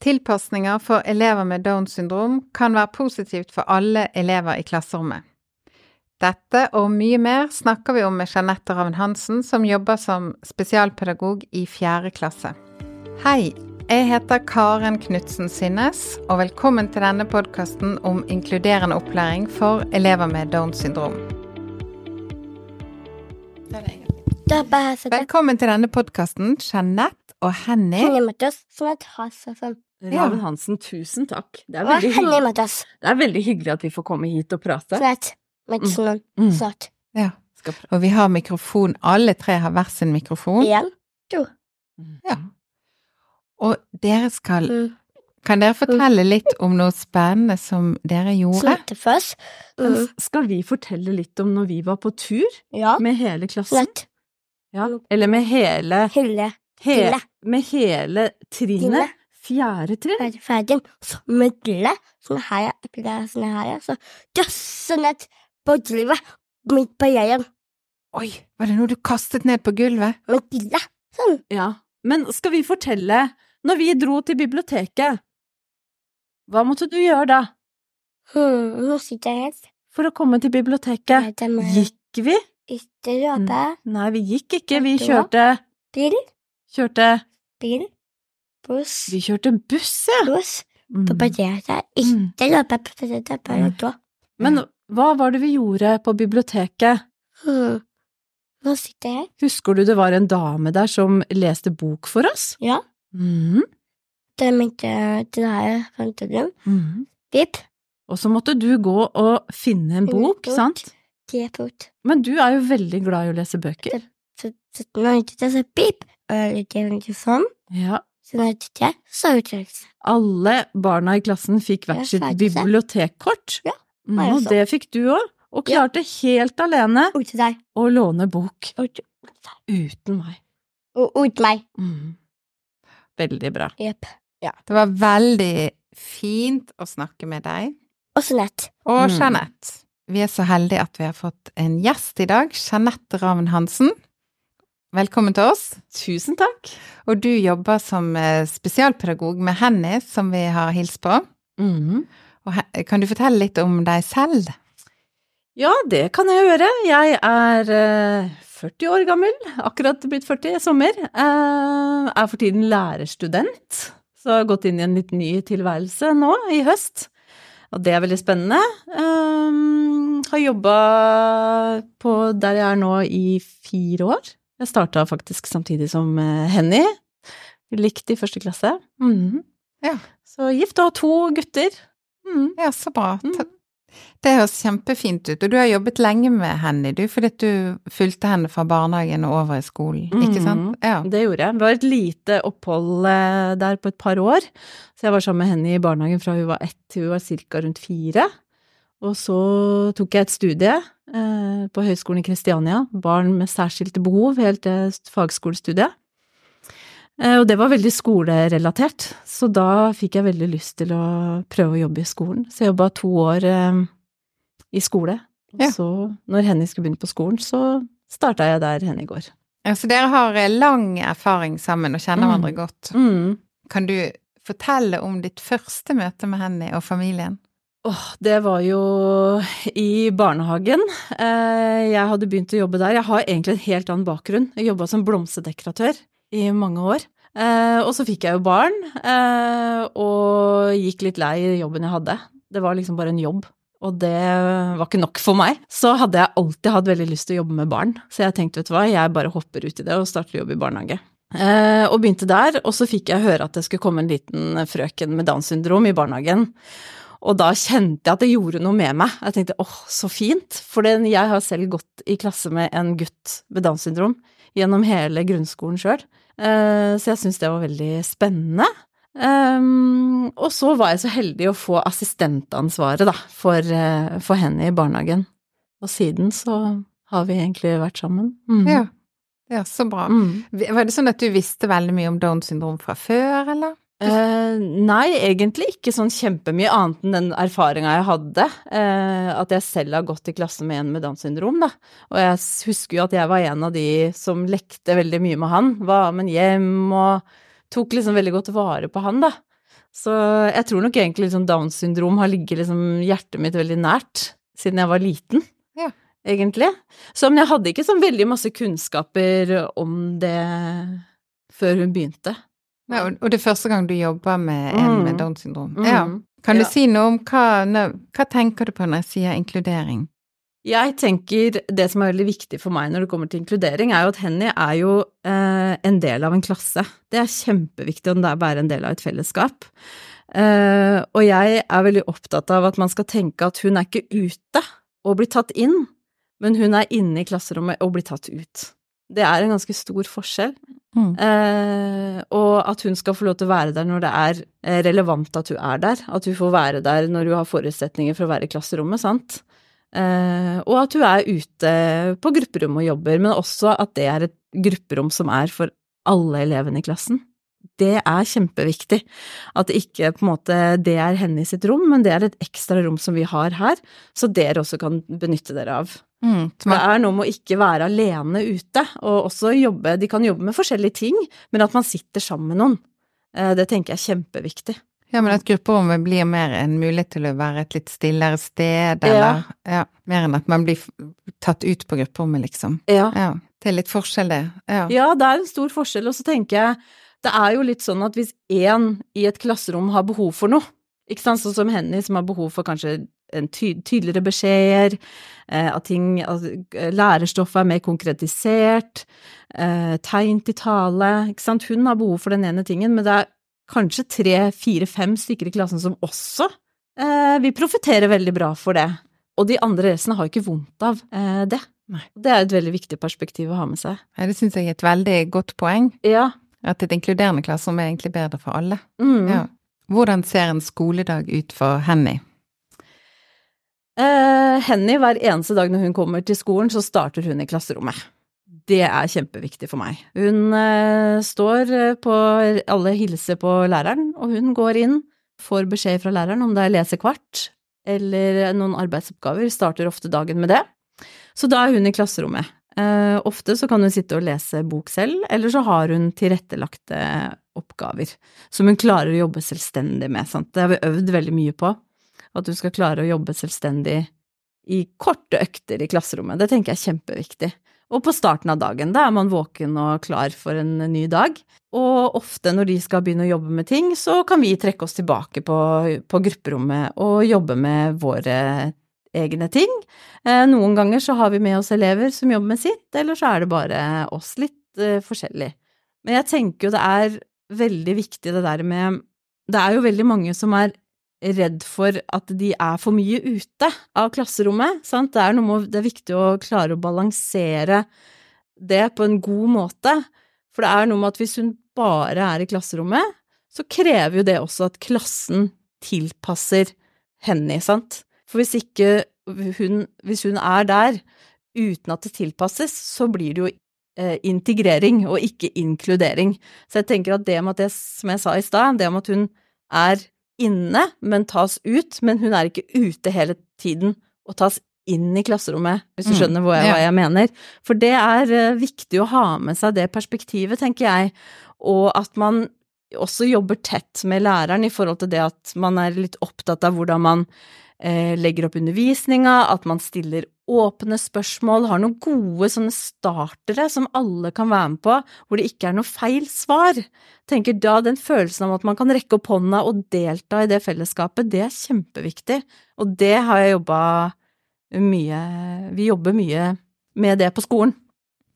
Tilpasninger for elever med Downs syndrom kan være positivt for alle elever i klasserommet. Dette og mye mer snakker vi om med Jeanette Ravn Hansen, som jobber som spesialpedagog i fjerde klasse. Hei, jeg heter Karen Knutsen Synnes, og velkommen til denne podkasten om inkluderende opplæring for elever med Downs syndrom. Velkommen til denne podkasten, Jeanette og Henny. Mathias, som. Raven Hansen, tusen takk. Det er, veldig hyggelig. Det er veldig hyggelig at vi får komme hit og prate. snart. Sånn Mm. snart. Ja. Og vi har mikrofon, alle tre har hver sin mikrofon. Igjen. Ja. Og dere skal Mm. Kan dere fortelle litt om noe spennende som dere gjorde? Først. Mm. Skal vi fortelle litt om når vi var på tur Ja. med hele klassen? Snart. Ja. Eller med hele, Hele. he, Med hele trinnet? Fjerde trinn? Ferdig, ferdig. Så midle. Sånn her, ja. Sånn her, ja. Så døsse ned på gulvet. Midt på gjengen. Oi, var det noe du kastet ned på gulvet? Gille. Sånn. Ja. Men skal vi fortelle Når vi dro til biblioteket, hva måtte du gjøre da Hmm. Nå sitter jeg helt. for å komme til biblioteket? Gikk vi? ikke løpe. Nei, vi gikk ikke. Vi kjørte Bil. Kjørte Bil. Buss. Vi kjørte buss, ja. Buss. Mm. Men hva var det vi gjorde på biblioteket? Nå sitter jeg. her. Husker du det var en dame der som leste bok for oss? Ja. Mm. Det mitt eh, det her fantorium. Mhm. Vip. Og så måtte du gå og finne en bok, bok. sant? Det fort. Men du er jo veldig glad i å lese bøker. Det, så pip, og jeg gjør ikke sånn, Ja. så når ikke så jeg. Alle barna i klassen fikk hvert sitt bibliotekkort. Ja, Mm, Og det fikk du òg. Og Ja. klarte helt alene til deg. å låne bok Ut til uten meg. Og uten meg. Mm. Veldig bra. Jepp. Det var veldig fint å snakke med deg. Og Jeanette. Og Jeanette. Mm. Jeanette. Vi er så heldige at vi har fått en gjest i dag. Jeanette Ravn Hansen. Velkommen til oss. Tusen takk. Og du jobber som eh, spesialpedagog med Henny, som vi har hilst på. Og kan du fortelle litt om deg selv? Ja, det kan jeg gjøre. Jeg er eh, 40 år gammel, akkurat blitt 40 i sommer. Jeg er for tiden lærerstudent, så jeg har gått inn i en litt ny tilværelse nå i høst. Og det er veldig spennende. Jeg har jobba på der jeg er nå i fire år. Jeg starta faktisk samtidig som eh, Henny. Likt i første klasse. Mm. Ja. Så gift og har to gutter. Mm. Ja, så bra. Mm. Det høres kjempefint ut. Og du har jobbet lenge med Henny, du, fordi du fulgte henne fra barnehagen og over i skolen, ikke sant? Mhm. Ja. Det gjorde jeg. Det var et lite opphold eh, der på et par år. Så jeg var sammen med Henny i barnehagen fra hun var ett til hun var ca. rundt fire. Og så tok jeg et studie eh, på Høgskolen i Kristiania, barn med særskilte behov, helt til fagskolestudiet. Eh, og det var veldig skolerelatert, så da fikk jeg veldig lyst til å prøve å jobbe i skolen. Så jeg jobba to år eh, i skole. Og Ja. så, når Henny skulle begynne på skolen, så starta jeg der Henny går. Ja, Så dere har lang erfaring sammen og kjenner Mm. hverandre godt. Mm. Kan du fortelle om ditt første møte med Henny og familien? Åh, det var jo i barnehagen. Eh, Jeg hadde begynt å jobbe der. Jeg har egentlig en helt annen bakgrunn. Jeg jobba som blomsterdekoratør i mange år. Eh, Og så fikk jeg jo barn, eh, og gikk litt lei jobben jeg hadde. Det var liksom bare en jobb, og det var ikke nok for meg. Så hadde jeg alltid hatt veldig lyst til å jobbe med barn, så jeg tenkte, vet du hva, jeg bare hopper ut i det og starter jobb i barnehage. Eh, og begynte der, og så fikk jeg høre at det skulle komme en liten frøken med Downs syndrom i barnehagen. Og da kjente jeg at det gjorde noe med meg. Jeg tenkte åh, så fint. For jeg har selv gått i klasse med en gutt med Downs syndrom gjennom hele grunnskolen sjøl. Så jeg syntes det var veldig spennende. Ehm, og så var jeg så heldig å få assistentansvaret, da, for, eh, for henne i barnehagen. Og siden så har vi egentlig vært sammen. Mm. Ja. ja, så bra. Mm. Var det sånn at du visste veldig mye om Downs syndrom fra før, eller? Eh, nei, egentlig ikke sånn kjempemye annet enn den erfaringa jeg hadde. Uh, at jeg selv har gått i klasse med en med Downs syndrom, da. Og jeg husker jo at jeg var en av de som lekte veldig mye med han. Var med hjem og tok liksom veldig godt vare på han, da. Så jeg tror nok egentlig liksom Downs syndrom har ligget liksom hjertet mitt veldig nært siden jeg var liten. Ja. Egentlig. Så men jeg hadde ikke sånn veldig masse kunnskaper om det før hun begynte. Ja, og, det er første gang du jobber med en Mm. med Downs syndrom. Mm. Ja. Kan du Ja. si noe om hva, hva tenker du på når jeg sier inkludering? Jeg tenker det som er veldig viktig for meg når det kommer til inkludering, er jo at Henny er jo eh, en del av en klasse. Det er kjempeviktig om det er bare en del av et fellesskap. Eh, og jeg er veldig opptatt av at man skal tenke at hun er ikke ute og blir tatt inn, men hun er inne i klasserommet og blir tatt ut. Det er en ganske stor forskjell. Mm. Eh, og at hun skal få lov til å være der når det er eh, relevant at hun er der. At hun får være der når hun har forutsetninger for å være i klasserommet, sant. Eh, og at hun er ute på grupperom og jobber, men også at det er et grupperom som er for alle elevene i klassen. Det er kjempeviktig. At det ikke på en måte det er henne i sitt rom, men det er et ekstra rom som vi har her, så dere også kan benytte dere av. Mm. Det er noe med å ikke være alene ute, og også jobbe De kan jobbe med forskjellige ting, men at man sitter sammen med noen. Eh, Det tenker jeg er kjempeviktig. Ja, men at grupperommet blir mer en mulighet til å være et litt stillere sted, eller ja, mer enn at man blir tatt ut på grupperommet, liksom. Ja. Ja. Det er litt forskjell, det. Ja. ja, det er en stor forskjell, og så tenker jeg det er jo litt sånn at hvis én i et klasserom har behov for noe, ikke sant, sånn som Henny som har behov for kanskje ty tydeligere beskjeder, eh, at ting at lærerstoffet er mer konkretisert, eh, tegn til tale, ikke sant, hun har behov for den ene tingen, men det er kanskje tre, fire, fem stykker i klassen som også eh, vil profitere veldig bra for det. Og de andre resten har ikke vondt av eh, det. Nei. Det er et veldig viktig perspektiv å ha med seg. Ja, det syns jeg er et veldig godt poeng. Ja. At et inkluderende klasserom er egentlig bedre for alle. Mm. Ja. Hvordan ser en skoledag ut for Henny? Eh, Henny, hver eneste dag når hun kommer til skolen, så starter hun i klasserommet. Det er kjempeviktig for meg. Hun eh, står eh, på Alle hilser på læreren, og hun går inn, får beskjed fra læreren om det er lesekvart eller noen arbeidsoppgaver, starter ofte dagen med det. Så da er hun i klasserommet. Eh, ofte så kan hun sitte og lese bok selv, eller så har hun tilrettelagte oppgaver som hun klarer å jobbe selvstendig med. Sant? Det har vi øvd veldig mye på. At du skal klare å jobbe selvstendig i korte økter i klasserommet. Det tenker jeg er kjempeviktig. Og på starten av dagen, da er man våken og klar for en ny dag. Og ofte når de skal begynne å jobbe med ting, så kan vi trekke oss tilbake på, på grupperommet og jobbe med våre egne ting. Eh, noen ganger så har vi med oss elever som jobber med sitt, eller så er det bare oss litt eh, forskjellig. Men jeg tenker jo det er veldig viktig det der med Det er jo veldig mange som er redd for at de er for mye ute av klasserommet, sant. Det er noe Det er viktig å klare å balansere det på en god måte. For det er noe med at hvis hun bare er i klasserommet, så krever jo det også at klassen tilpasser henne, sant. For hvis ikke hun Hvis hun er der uten at det tilpasses, så blir det jo eh, integrering og ikke inkludering. Så jeg tenker at det med at det, som jeg sa i stad, det med at hun er inne, men tas ut, men hun er ikke ute hele tiden og tas inn i klasserommet, hvis du Mm, skjønner hva jeg, hva jeg mener. For det er eh, viktig å ha med seg det perspektivet, tenker jeg, og at man også jobber tett med læreren i forhold til det at man er litt opptatt av hvordan man eh, legger opp undervisninga, at man stiller åpne spørsmål, har noen gode sånne startere som alle kan være med på, hvor det ikke er noe feil svar. Tenker da den følelsen av at man kan rekke opp hånda og delta i det fellesskapet, det er kjempeviktig, og det har jeg jobba mye Vi jobber mye med det på skolen.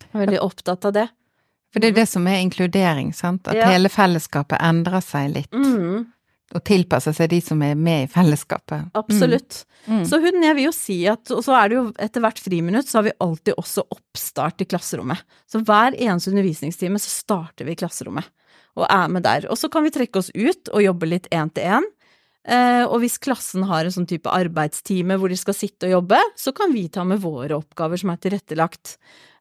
Jeg er veldig opptatt av det. For det er det som er inkludering, sant? At Ja. hele fellesskapet endrer seg litt, Mm, og tilpasse seg de som er med i fellesskapet. absolutt. Mm. Så hun, jeg vil jo si at, og så er det jo etter hvert friminutt, så har vi alltid også oppstart i klasserommet. Så hver eneste undervisningstime så starter vi i klasserommet, og er med der. Og så kan vi trekke oss ut og jobbe litt én til én. Eh, og hvis klassen har en sånn type arbeidstime hvor de skal sitte og jobbe, så kan vi ta med våre oppgaver som er tilrettelagt.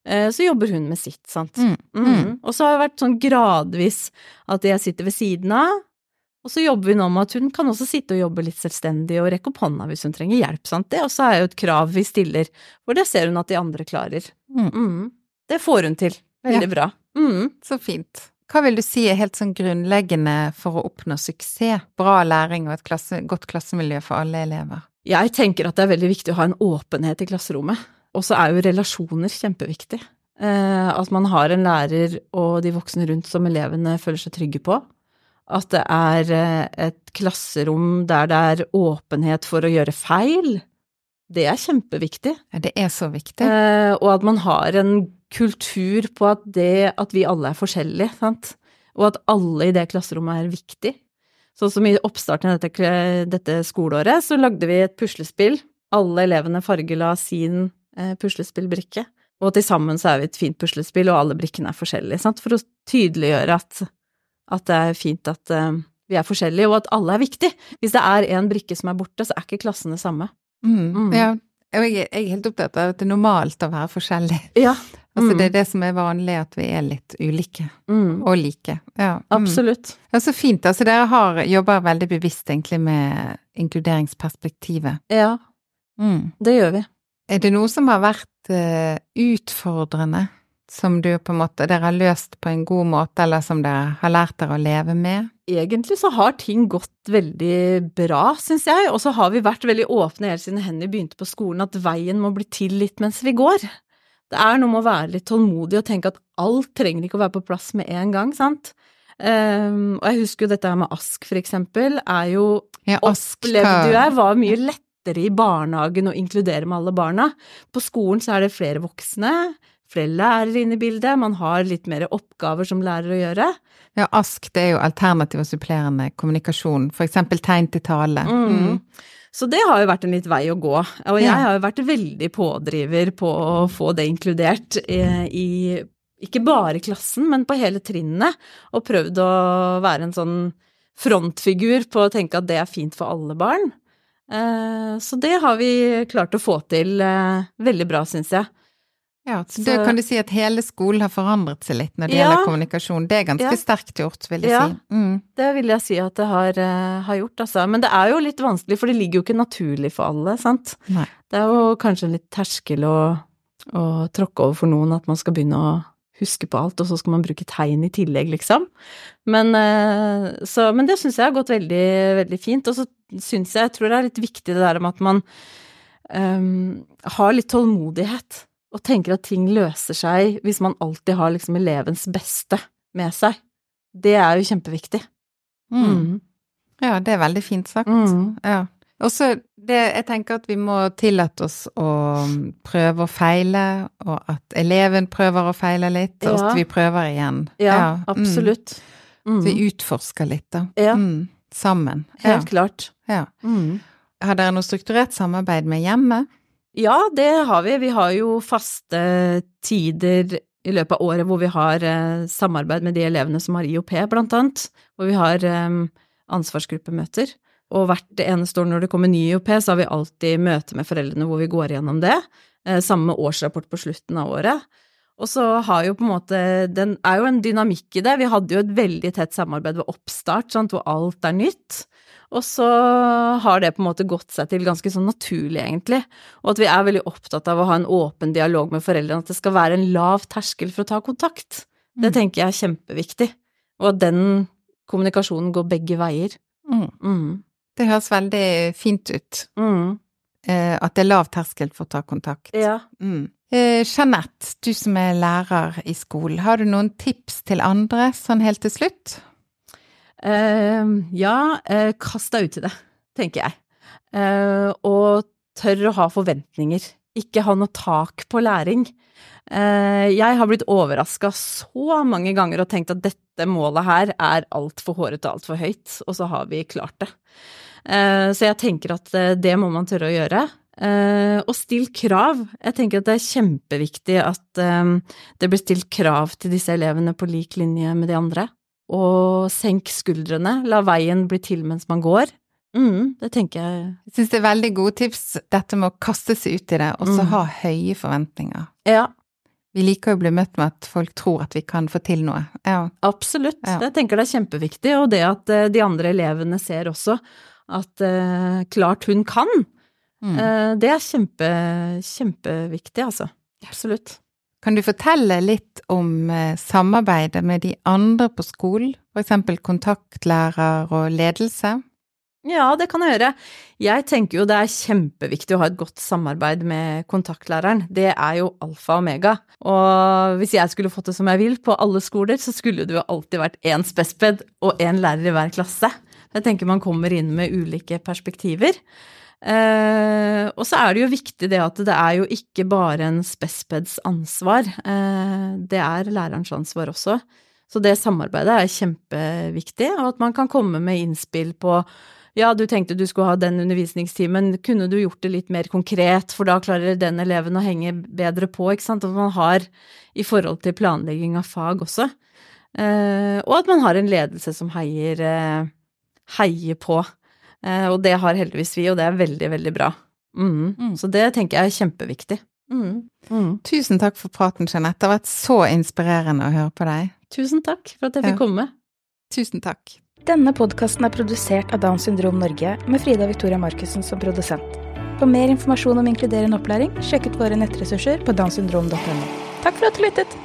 Eh, så jobber hun med sitt, sant. Mm. Mm. Og så har det vært sånn gradvis at jeg sitter ved siden av, og så jobber vi nå med at hun kan også sitte og jobbe litt selvstendig og rekke opp hånda hvis hun trenger hjelp, sant. Det også er jo et krav vi stiller, for det ser hun at de andre klarer. Mm. Mm. Det får hun til. Veldig bra. Mm. Så fint. Hva vil du si er helt sånn grunnleggende for å oppnå suksess, bra læring og et klasse, godt klassemiljø for alle elever? Jeg tenker at det er veldig viktig å ha en åpenhet i klasserommet. Og så er jo relasjoner kjempeviktig. Eh, at man har en lærer og de voksne rundt som elevene føler seg trygge på. At det er eh, et klasserom der det er åpenhet for å gjøre feil. Det er kjempeviktig. Ja, det er så viktig. Eh, og at man har en kultur på at det at vi alle er forskjellige, sant. Og at alle i det klasserommet er viktig. Sånn som i oppstarten av dette, dette skoleåret, så lagde vi et puslespill. Alle elevene fargela sin eh, puslespillbrikke. Og til sammen så er vi et fint puslespill, og alle brikkene er forskjellige, sant. For å tydeliggjøre at, at det er fint at eh, vi er forskjellige, og at alle er viktig. Hvis det er en brikke som er borte, så er ikke klassen det samme. Mm. Mm. Ja, jeg, er helt opptatt av at det er normalt å være forskjellig. Ja. Altså Mm. det er det som er vanlig, at vi er litt ulike Mm. og like. Ja. mm. Absolutt. Ja, så fint. Altså dere har jobber veldig bevisst egentlig med inkluderingsperspektivet. Ja, Mm. det gjør vi. Er det noe som har vært uh, utfordrende, som du på en måte dere har løst på en god måte, eller som dere har lært dere å leve med? Egentlig så har ting gått veldig bra, syns jeg, og så har vi vært veldig åpne helt siden Henny begynte på skolen, at veien må bli til litt mens vi går. Det er noe med å være litt tålmodig og tenke at alt trenger ikke å være på plass med en gang, sant? Um, og jeg husker jo dette her med Ask, for eksempel, er jo Ja, Ask, opplevde jo jeg var mye lettere i barnehagen å inkludere med alle barna. På skolen så er det flere voksne, flere lærere inne i bildet, man har litt mer oppgaver som lærer å gjøre. Ja, ASK det er jo alternativ og supplerende kommunikasjon, eksempel tegn til tale. Mm. Så det har jo vært en litt vei å gå, og jeg Ja. har jo vært veldig pådriver på å få det inkludert eh, i ikke bare klassen, men på hele trinnet, og prøvd å være en sånn frontfigur på å tenke at det er fint for alle barn. Eh, Så det har vi klart å få til eh, veldig bra, syns jeg. Ja, så Så- kan du si at hele skolen har forandret seg litt når det Ja. gjelder kommunikasjon. Det er ganske Ja. sterkt gjort, vil jeg Ja. si. Mm. Det vil jeg si at det har, eh, har gjort, altså. Men det er jo litt vanskelig, for det ligger jo ikke naturlig for alle, sant. Nei. Det er jo kanskje en litt terskel å, å tråkke over for noen at man skal begynne å huske på alt, og så skal man bruke tegn i tillegg, liksom. Men, eh, så, men det syns jeg har gått veldig, veldig fint. Og så syns jeg, jeg tror det er litt viktig det der med at man um, har litt tålmodighet, og tenker at ting løser seg hvis man alltid har liksom elevens beste med seg. Det er jo kjempeviktig. Mm. Ja, det er veldig fint sagt. Mm. Ja. Og så jeg tenker at vi må tillate oss å prøve og feile, og at eleven prøver å feile litt, og Ja. at vi prøver igjen. Ja, ja. absolutt. Mm. Så vi utforsker litt, da. Ja. Mm. Sammen. Helt klart. ja. Mm. Har dere noe strukturert samarbeid med hjemmet? Ja, det har vi. Vi har jo faste tider i løpet av året hvor vi har eh, samarbeid med de elevene som har IOP, blant annet. Hvor vi har eh, ansvarsgruppemøter. Og hvert eneste år når det kommer ny IOP, så har vi alltid møte med foreldrene hvor vi går gjennom det. Eh, samme årsrapport på slutten av året. Og så har jo på en måte Den er jo en dynamikk i det. Vi hadde jo et veldig tett samarbeid ved oppstart, sant, hvor alt er nytt. Og så har det på en måte gått seg til ganske sånn naturlig, egentlig. Og at vi er veldig opptatt av å ha en åpen dialog med foreldrene, at det skal være en lav terskel for å ta kontakt. Det Mm. tenker jeg er kjempeviktig. Og at den kommunikasjonen går begge veier. Mm. Mm. Det høres veldig fint ut. Mm. Eh, at det er lav terskel for å ta kontakt. Ja. Mm. Eh, Jeanette, du som er lærer i skolen, har du noen tips til andre sånn helt til slutt? Eh, ja, eh, kast deg ut i det, tenker jeg. Eh, og tør å ha forventninger. Ikke ha noe tak på læring. Jeg har blitt overraska så mange ganger og tenkt at dette målet her er altfor hårete og altfor høyt, og så har vi klart det. Så jeg tenker at det må man tørre å gjøre. Og still krav. Jeg tenker at det er kjempeviktig at det blir stilt krav til disse elevene på lik linje med de andre. Og senk skuldrene, la veien bli til mens man går. Mm, det tenker jeg Jeg syns det er veldig gode tips, dette med å kaste seg ut i det, og så Mm. ha høye forventninger. Ja, Vi liker å bli møtt med at folk tror at vi kan få til noe. Ja. absolutt. Ja. Jeg tenker det er kjempeviktig, og det at eh, de andre elevene ser også at uh, klart hun kan, Mm. uh, det er kjempe, kjempeviktig, altså. Absolutt. Kan du fortelle litt om eh, samarbeidet med de andre på skolen, eksempel kontaktlærer og ledelse? Ja, det kan jeg gjøre. Jeg tenker jo det er kjempeviktig å ha et godt samarbeid med kontaktlæreren. Det er jo alfa og omega. Og hvis jeg skulle fått det som jeg vil på alle skoler, så skulle det jo alltid vært én spesped og én lærer i hver klasse. Jeg tenker man kommer inn med ulike perspektiver. Eh, og så er det jo viktig det at det er jo ikke bare en spespeds ansvar. Eh, det er lærerens ansvar også. Så det samarbeidet er kjempeviktig, og at man kan komme med innspill på ja, du tenkte du skulle ha den undervisningstimen, kunne du gjort det litt mer konkret, for da klarer den eleven å henge bedre på, ikke sant, at man har i forhold til planlegging av fag også. Eh, og at man har en ledelse som heier, eh, heier på. Eh, og det har heldigvis vi, og det er veldig, veldig bra. Mm. Mm. Så det tenker jeg er kjempeviktig. Mm. mm. Tusen takk for praten, Jeanette. Det har vært så inspirerende å høre på deg. Tusen takk for at jeg fikk ja. komme. Tusen takk. Denne podkasten er produsert av Downs syndrom Norge med Frida Victoria Markussen som produsent. For mer informasjon om inkluderende opplæring, sjekk ut våre nettressurser på downsyndrom.no. Takk for at du lyttet!